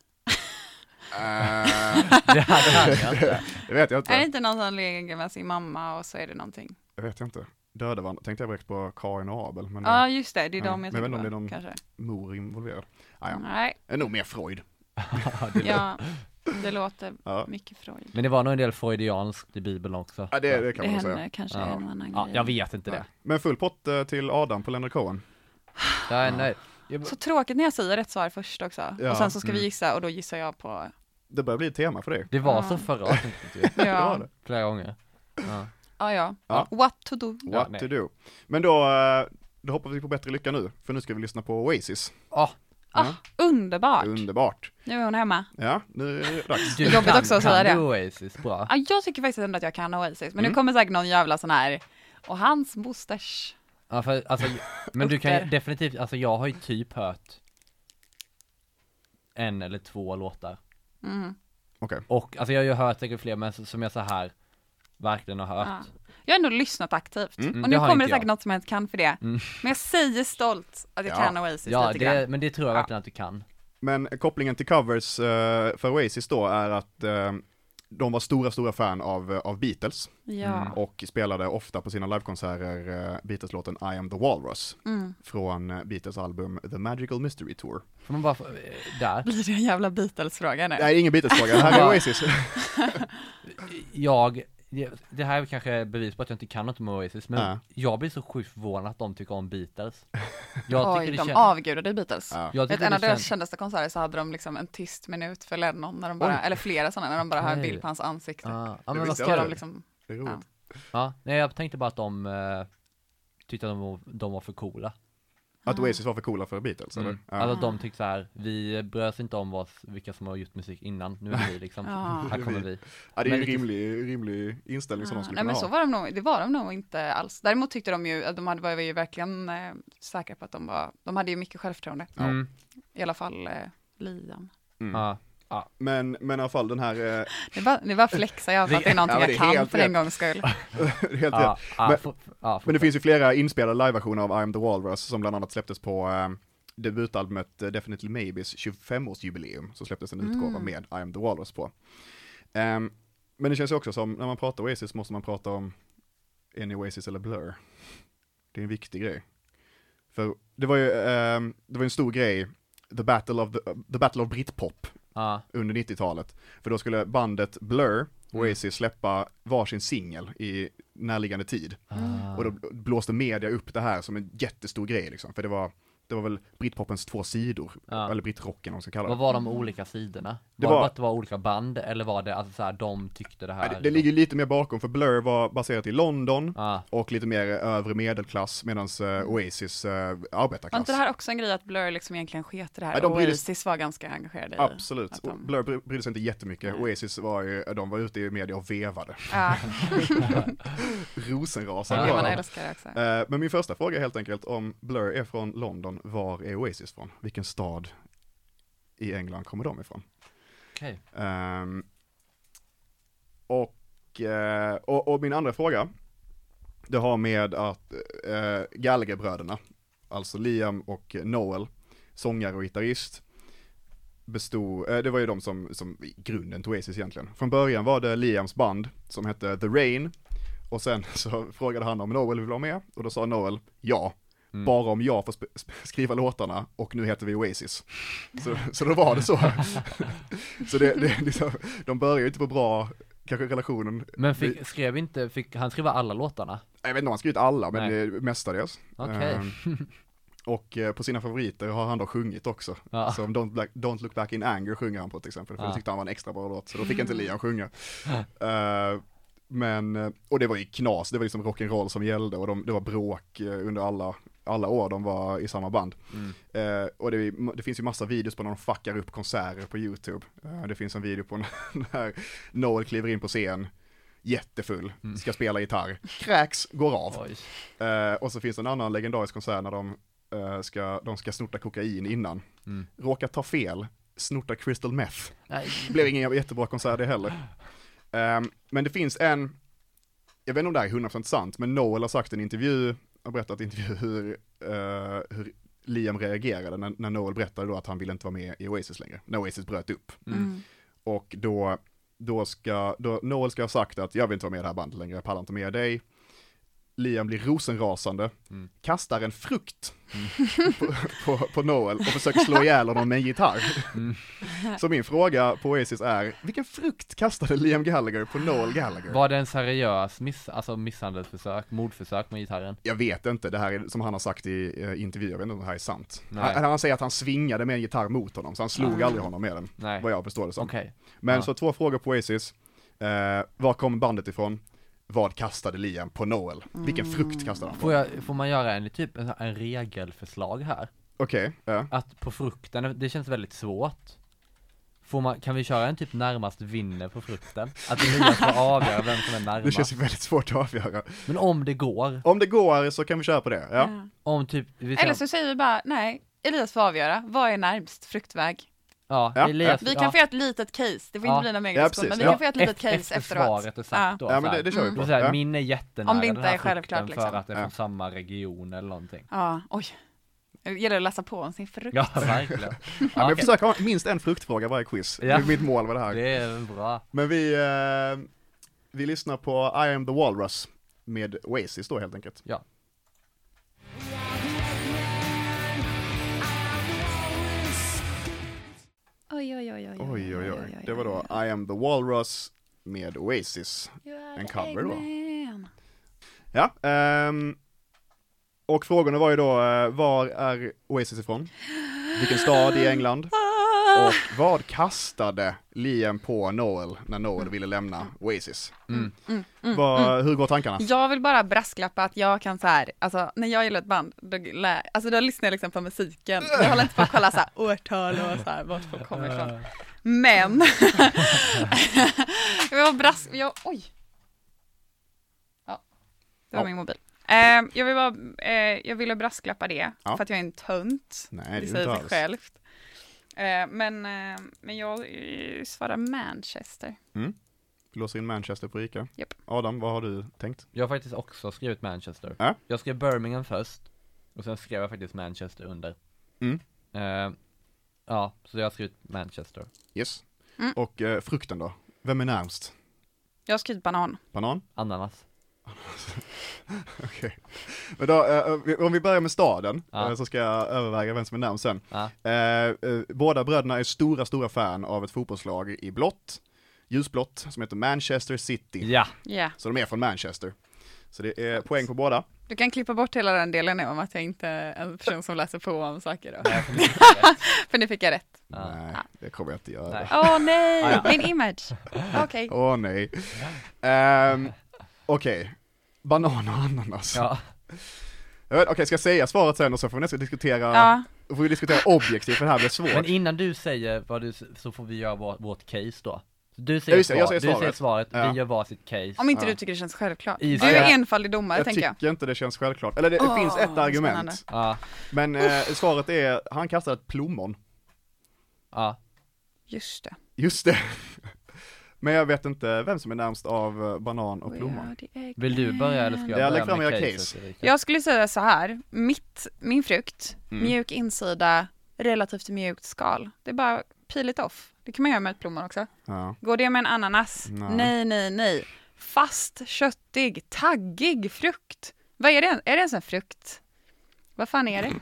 Det kan jag inte. det vet jag Är det inte. inte någon som ligger med sin mamma och så är det någonting? Det vet jag inte. Döda varandra. Tänkte jag direkt på Kain och Abel, men Ja, ja. just det. Det är Ja, de jag men jag vet inte om på, det är någon- kanske. mor involverad. Ah, ja. Nej, Det är nog mer Freud. ja, det låter Ja, mycket Freud. Men det var nog en del freudianskt i bibeln också. ja det, det Det kan man nog säga. kanske Ja. en och annan Ja, grej. jag vet inte Ja. det. Men full pott eh, till Adam på Leonard Cohen. Nej, nej. Jag, Så tråkigt när jag säger rätt svar först också. Ja, och sen så ska vi mm. gissa och då gissar jag på, Det börjar bli ett tema för dig. det var Ja. så förra avsnittet ju, Det ja, det. flera gånger. Ja. Ja, ja. Ja. What to do. Ja, What nej. to do. Men då, eh, då hoppas vi på bättre lycka nu, för nu ska vi lyssna på Oasis. Ah, Ah, underbart. Underbart. Nu är hon hemma. Ja, nu är det dags. du Jobbigt kan, också att kan säga det. du Oasis bra. Ja, jag tycker faktiskt ändå att jag kan Oasis, men Mm. nu kommer säkert någon jävla sån här, och hans mosters. Ja, för, alltså, men du kan ju definitivt, alltså jag har ju typ hört en eller två låtar. Mm. Okej. Och alltså jag har ju hört säkert fler, men som jag så här verkligen har hört. Ja. Jag har ändå lyssnat aktivt. Mm. Och Det nu kommer det jag. säkert något som jag inte kan för det. Mm. Men jag säger stolt att jag Ja. kan Oasis Ja, lite grann. det, men det tror jag Ja. verkligen att du kan. Men kopplingen till covers eh, för Oasis då är att eh, de var stora, stora fan av, eh, av Beatles Ja. Mm. och spelade ofta på sina livekonserter Beatles-låten I am the Walrus Mm. från Beatles album The Magical Mystery Tour. Får man bara, få- där. Blir det en jävla Beatles-fråga nu? Det är ingen Beatles-fråga, det här är Oasis. Jag, det, det här är kanske bevis på att jag inte kan något om Oasis, men Ja. jag blir så sjukt förvånad att de tycker om Beatles. Jag Oj, de känns, avgudade Beatles. Ja. jag Vet, en av deras känns, kändaste konserter så hade de liksom en tyst minut för Lennon, när de bara, Oj. eller flera sådana, när de bara har en bild på hans ansikte. ja, ja, men vad jag de liksom, Det är roligt. Ja, nej jag tänkte bara att de eh, tyckte att de var, de var för coola. Att Oasis var för coola för Beatles, eller? Mm. Ja. Alltså de tyckte så här, vi bryr oss inte om vad, vilka som har gjort musik innan, nu är vi liksom, Ja. här kommer vi. ja, det är men ju en lite- rimlig, rimlig inställning som de Ja, skulle nej kunna men så var de nog, det var de nog inte alls. Däremot tyckte de ju, att de hade, var ju verkligen eh, säkra på att de var, de hade ju mycket självförtroende. Ja. Mm. I alla fall eh, Liam. Mm. Ja, Men, men i alla fall den här, eh, Det var, det var flexar jag för att det är någonting Ja, det jag är kan helt för en gångs skull. helt ja, rätt. ja, Men- ja, Men det finns ju flera inspelade liveversioner av I am the Walrus som bland annat släpptes på eh, debutalbumet eh, Definitely Maybes 25-årsjubileum, så släpptes en utgåva Mm. med I am the Walrus på. Ehm, men det känns ju också som, när man pratar Oasis måste man prata om, ni Oasis eller Blur? Det är en viktig grej. För det var ju, ehm, det var en stor grej, the battle of, the, the battle of Britpop ja, under 90-talet. För då skulle bandet Blur, Oasis, släppa varsin singel i närliggande tid. ah. Och då blåste media upp det här som en jättestor grej liksom, för det var, det var väl britpopens två sidor, Ja. eller britrocken om man ska kalla det. Vad var de olika sidorna? Det var det var- bara att det var olika band, eller var det alltså så här, de tyckte det här? Nej, det, det ligger lite mer bakom, för Blur var baserat i London Ja, och lite mer övre medelklass, medan Oasis uh, Var arbetarklass. inte det här också en grej att Blur liksom egentligen sket i det här? Nej, de brydde- Oasis var ganska engagerade i Absolut, att de- Blur bry- brydde sig inte jättemycket, Nej. Oasis var ju, de var ute i media och vevade. Ja, Rosenrasande det var man de. älskar det också. Eh, Men min första fråga är helt enkelt om Blur är från London, var är Oasis från? Vilken stad i England kommer de ifrån? okej. Ehm, och, eh, och, och min andra fråga, det har med att uh, Gallagher-bröderna, alltså Liam och Noel, sångare och gitarrist, bestod, eh, det var ju de som, som grunden till Oasis egentligen. Från början var det Liams band som hette The Rain, och sen så frågade han om Noel ville vara med, och då sa Noel ja. Mm. Bara om jag får skriva låtarna och nu heter vi Oasis. Så, så då var det så. så det, det, liksom, de börjar ju inte på bra, kanske relationen, Men fick, skrev inte, fick han skriva alla låtarna? jag vet inte om han skrivit alla, men Nej. det, mestadels. Okej. Ehm, och eh, på sina favoriter har han då sjungit också. Ja. Som Don't, Black, Don't Look Back In Anger sjunger han på till exempel, för Ja. det tyckte han var en extra bra låt, så då fick inte Liam sjunga. Eh, men, eh, och det var ju knas, det var liksom rock'n'roll som gällde och de, det var bråk eh, under alla, alla år de var i samma band. Mm. Eh, och det, det finns ju massa videos på när de fuckar upp konserter på YouTube. Eh, det finns en video på när Noel kliver in på scen, jättefull, Mm. ska spela gitarr, kräks, går av. Eh, och så finns det en annan legendarisk konsert när de, eh, ska, de ska snorta kokain innan. Mm. Råkar ta fel, snortar crystal meth. Nej. Blev ingen jättebra konsert det heller. Ehm, men det finns en, jag vet inte om det här är 100% sant, men Noel har sagt i en intervju, har berättat i intervju hur, eh, hur Liam reagerade när, när Noel berättade då att han ville inte vara med i Oasis längre, när Oasis bröt upp. Mm. Mm. Och då, då ska, då Noel ska ha sagt att jag vill inte vara med i det här bandet längre, jag pallar inte med dig. Liam blir rosenrasande, Mm. kastar en frukt på, på, på Noel och försöker slå ihjäl honom med en gitarr. Mm. Så min fråga på Oasis är, vilken frukt kastade Liam Gallagher på Noel Gallagher? Var det en seriös miss, alltså misshandelsförsök, mordförsök med gitarren? Jag vet inte, det här är som han har sagt i eh, intervjuer, jag vet inte om det här är sant. Nej. Han, han säger att han svingade med en gitarr mot honom, så han slog Ah. aldrig honom med den, Nej, vad jag förstår det som. okej. Men Ja. så två frågor på Oasis. Eh, var kom bandet ifrån? Vad kastade Liam på Noel? Vilken frukt kastade han på? Får, jag, får man göra en typ en, en regelförslag här? Okej, ja. Att på frukten, det känns väldigt svårt. Får man, kan vi köra en typ närmast vinner på frukten? Att Elias får avgöra vem som är Det närmast. känns ju väldigt svårt att avgöra. Men om det går, Om det går så kan vi köra på det, ja. Ja. om typ, vi Eller så säger vi bara, nej, Elias får avgöra, vad är närmst fruktväg? Ja, Ja, Elias, Vi kan ja. få göra ett litet case, det får Ja. inte bli någon Ja, megadiskussion, precis. men vi Ja. kan få göra ett litet Efter- case efter efteråt. svaret är sagt Ja. då. Ja men det, det kör vi på. Jag, Ja. min är jättenära Om det inte den här är självklart, frukten liksom. för att det är från Ja. samma region eller någonting. Ja, oj. Det gäller att läsa på om sin frukt. Ja, verkligen. Ja, men Ja, vi okej. försöker ha minst en fruktfråga varje quiz. Ja. Det är mitt mål med det här. Det är bra. Men vi, eh, vi lyssnar på I am the Walrus med Oasis då helt enkelt. Ja. Oj, oj, oj, oj, Oj oj oj. Det var då I am the Walrus med Oasis. En cover då. Ja, ehm, och frågorna var ju då, eh, var är Oasis ifrån? Vilken stad i England? Och vad kastade Liam på Noel när Noel ville lämna Oasis? Mm. Mm, mm, Vad, mm. Hur går tankarna? Jag vill bara brasklappa att jag kan så här, alltså när jag gillar ett band, då, alltså, då lyssnar jag liksom på musiken. Jag håller inte på att kolla så här årtal och så här, vart folk kommer ifrån. Men, jag vill bara brask, jag, oj. Ja, det var Ja. min mobil. Eh, jag vill bara, eh, jag ville brasklappa det, Ja. för att jag är en tönt. Nej, det det säger sig alls. självt. Eh, men, eh, men jag eh, svarar Manchester. Vi låser in Manchester på Ica. Japp. Adam, vad har du tänkt? Jag har faktiskt också skrivit Manchester. Ja. Jag skrev Birmingham först, och sen skrev jag faktiskt Manchester under. Mm. Eh, ja, så jag har skrivit Manchester. Yes. Mm. Och eh, frukten då? Vem är närmst? Jag har skrivit banan. Banan? Ananas. Okej. Men då, eh, vi- om vi börjar med staden, Ja. eh, så ska jag överväga vem som är närmst sen. Ja. Eh, eh, båda bröderna är stora, stora fan av ett fotbollslag i blått, ljusblått, som heter Manchester City. Ja, Ja, Så de är från Manchester. Så det är poäng på båda. du kan klippa bort hela den delen nu om att jag inte är en person som läser på om saker då. Nej, för nu fick jag rätt. Ja. Nej, det kommer jag inte göra. Nej. Åh nej, Ah, ja. min image. Okej. Åh nej. Ehm, Okej, banan och ananas. ja. Jag Okej, ska jag säga svaret sen och så får vi nästan diskutera, Ja, får vi diskutera objektivt för det här blir svårt. Men innan du säger vad du, så får vi göra vårt, vårt case då. Du Ja, säger, just det, jag svar, säger du säger svaret. svaret, Ja. vi gör varsitt case. om inte Ja. du tycker det känns självklart. I- Du är Ja. enfaldig domare jag tänker jag. tycker inte det känns självklart. Eller det, det Åh, finns ett argument. Ja, Men eh, svaret är, han kastade ett plommon. ja. Just det. Just det. Men jag vet inte vem som är närmst av eh, banan och Eggman. Vill du börja eller ska jag Ja, börja med caset, case. Erika? Jag skulle säga så här, mitt, min frukt, Mm. mjuk insida, relativt mjukt skal. Det är bara peel it off. Det kan man göra med ett plommon också. Ja. Går det med en ananas? Nej. Nej, nej, nej. Fast, köttig, taggig frukt. Vad är det? Är det ens en frukt? Vad fan är det?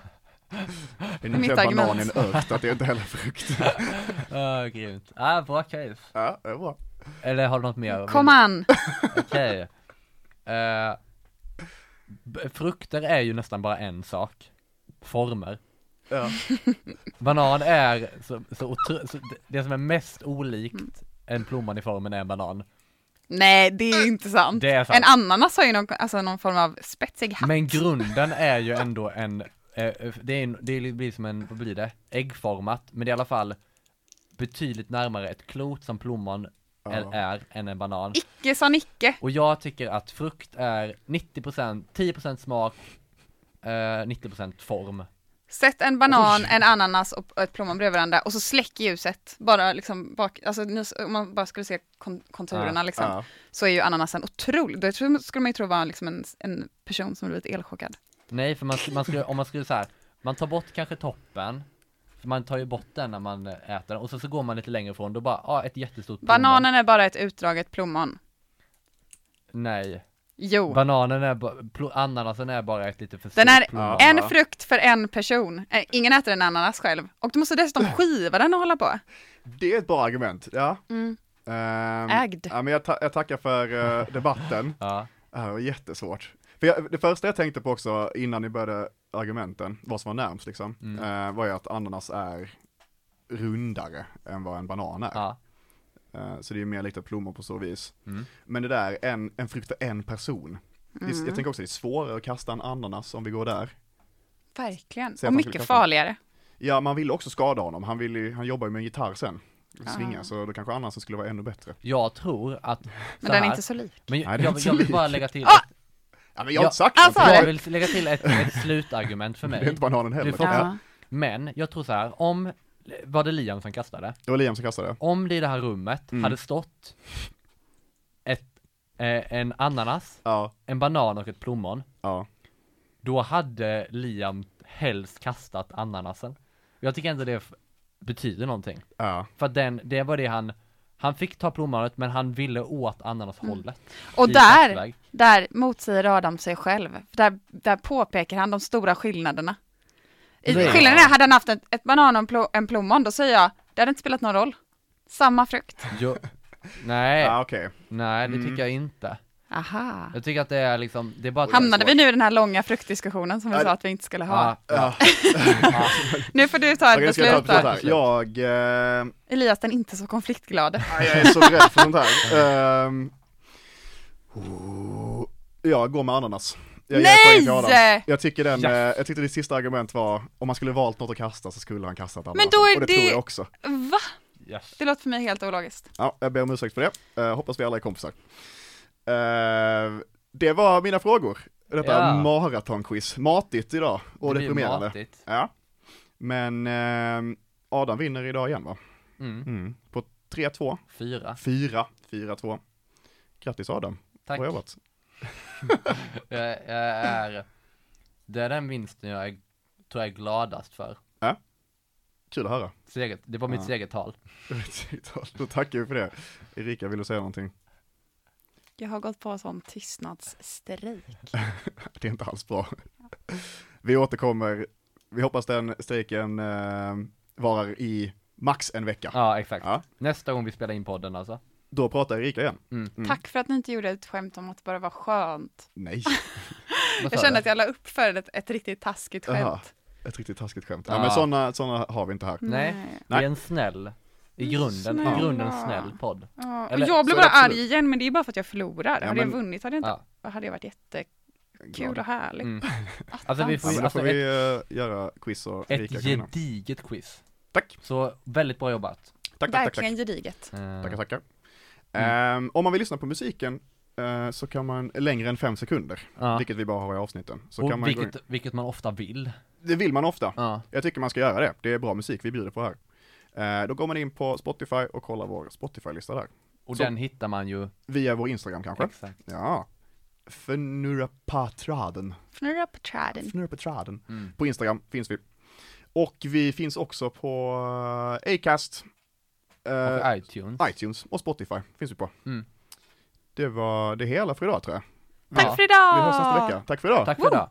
Det är mitt inte en banan i argument. en ört, att det är inte heller frukt. Ja, grymt. Ah, bra case. Ja, det är bra. Eller har du något mer? Kom an! Okej. Eh, frukter är ju nästan bara en sak. Former. Ja. Banan är så, så, otro, så det- som är mest olikt en plommon i formen är en banan. Nej, det är inte sant. Det är sant. En ananas har ju någon, alltså någon form av spetsig hatt. Men grunden är ju ändå en, det, är en, det blir som en, vad blir det? Äggformat, men det är i alla fall betydligt närmare ett klot som plommon Ja. är, än en banan. Icke sa Nicke. Och jag tycker att frukt är 90%, 10% smak, eh, 90% form. Sätt en banan, Oj. en ananas och ett plommon bredvid varandra och så släck ljuset. Bara liksom bak, alltså nu- om man bara skulle se kon- konturerna Ja, liksom. Ja. Så är ju ananasen otrolig. Det tror- skulle man ju tro var liksom en, en person som blivit elchockad. Nej, för man, man skulle, om man skulle så här, man tar bort kanske toppen, för man tar ju bort den när man äter den, och så, så går man lite längre ifrån, då bara, ja, ett jättestort plommon. Bananen är bara ett utdraget plommon. Nej. Jo. Bananen är bara, ananasen är bara ett lite för Den stort är plommon. en Ja. frukt för en person. Eh, Ingen äter en ananas själv. Och du måste dessutom skiva den och hålla på. Det är ett bra argument, ja. Mm. Ehm, Ägd. Ja, men jag, ta- jag tackar för eh, debatten. Ja, Det här var jättesvårt. För jag, det första jag tänkte på också innan ni började argumenten, vad som var närmst liksom, Mm. eh, var ju att ananas är rundare än vad en banan är. ja. Eh, så det är ju mer likt plommon på så vis. Mm. Men det där, en, en frukt för en person. Det Mm. Jag tänker också det är svårare att kasta en ananas om vi går där. Verkligen. Och mycket kasta- farligare. Ja, man vill också skada honom. Han, vill ju, han jobbar ju med en gitarr sen. Svinga, Ah. så då kanske ananasen skulle vara ännu bättre. Jag tror att, Men den är inte så lik. men Nej, jag, det är jag, jag vill lik. bara lägga till Ah! Ja, men jag har inte sagt alltså, något. jag vill lägga till ett, ett slutargument för det är mig. inte bananen heller. Du får- Ja. Men jag tror så här, om var det Liam som kastade? Det var Liam som kastade. Om det i det här rummet Mm. hade stått ett, eh, en ananas, Ja, en banan och ett plommon, ja. då hade Liam helst kastat ananasen. Jag tycker inte det betyder någonting. Ja, För att den, det var det han, han fick ta plommonet men han ville åt ananashållet. Och i där, där motsäger Adam sig själv. För Där, där påpekar han de stora skillnaderna. I- Nej. Skillnaden är, hade han haft ett, ett banan och en, plo, en plommon, då säger jag, det hade inte spelat någon roll. Samma frukt. Jo, nej, ja okej. nej det Mm. tycker jag inte. Aha. Jag tycker att det är liksom, det är bara Hamnade vi nu i den här långa fruktdiskussionen som vi sa att vi inte skulle ha? Ja. Nu får du ta ett ska jag ta beslut ett beslut? Jag, eh, Elias den är inte så konfliktglad. nej, jag är så rädd för sånt här. Ehm, oh, jag går med ananas. Jag Nej! Jag tycker den, Ja. eh, jag tyckte ditt sista argument var, om man skulle valt något att kasta så skulle han kastat ananas. Men då är Och det, det- tror jag också. Va? Yes. Det låter för mig helt ologiskt. Ja, jag ber om ursäkt för det. Eh, hoppas vi alla är kompisar. Eh, det var mina frågor. Detta Ja. maratonquiz. Matigt idag och Det deprimerande. matigt. Ja. Men eh, Adam vinner idag igen va? Mm. Mm. På 3-2. Fyra. 4. 4-2. Grattis Adam. Tack. Bra jobbat. Jag, jag är, det är den vinsten jag är, tror jag är gladast för. Kul att höra. Seger, det var mitt Ja. segertal. Då tackar vi för det. Erika, vill du säga någonting? Jag har gått på sån tystnadsstrejk. Det är inte alls bra. Vi återkommer. Vi hoppas den strejken eh, varar i max en vecka. Ja, exakt. Ja. Nästa gång vi spelar in podden alltså. Då pratar Erika igen. Mm. Mm. Tack för att ni inte gjorde ett skämt om att det bara var skönt. Nej, Jag kände att jag la upp för ett, ett riktigt taskigt Aha. skämt. ett riktigt taskigt skämt. Ja, Ja. men sådana såna har vi inte här. Nej. Det är en snäll, i grunden, i grunden snäll podd. Ja, Eller- jag blev bara arg igen, men det är bara för att jag förlorar. Ja, hade men- jag vunnit hade, jag inte, Ja. hade det varit jättekul och härligt. Mm. Alltså vi Ja, får då alltså får ett, vi eh, göra quiz och ett gediget quiz. Tack, Så väldigt bra jobbat. tack, tack, tack. tack. Verkligen gediget. Eh, Tackar, tackar. Mm. Ehm, om man vill lyssna på musiken eh, så kan man, längre än fem sekunder, Ja. vilket vi bara har i avsnitten, så och kan man vilket, vilket man ofta vill. Det vill man ofta. Ja. Jag tycker man ska göra det. Det är bra musik vi bjuder på här. Eh, då går man in på Spotify och kollar vår Spotify-lista där. Och Så- den hittar man ju, Via vår Instagram kanske. exakt. Ja. Fnurrapatraden. På träden. Fnurrapatraden. Mm. På Instagram finns vi. Och vi finns också på eh, Acast, eh, Och iTunes. iTunes och Spotify finns vi på. Mm. Det var det hela för idag tror jag. Tack Ja. för idag! Vi hörs nästa vecka. Tack för idag! Tack för idag.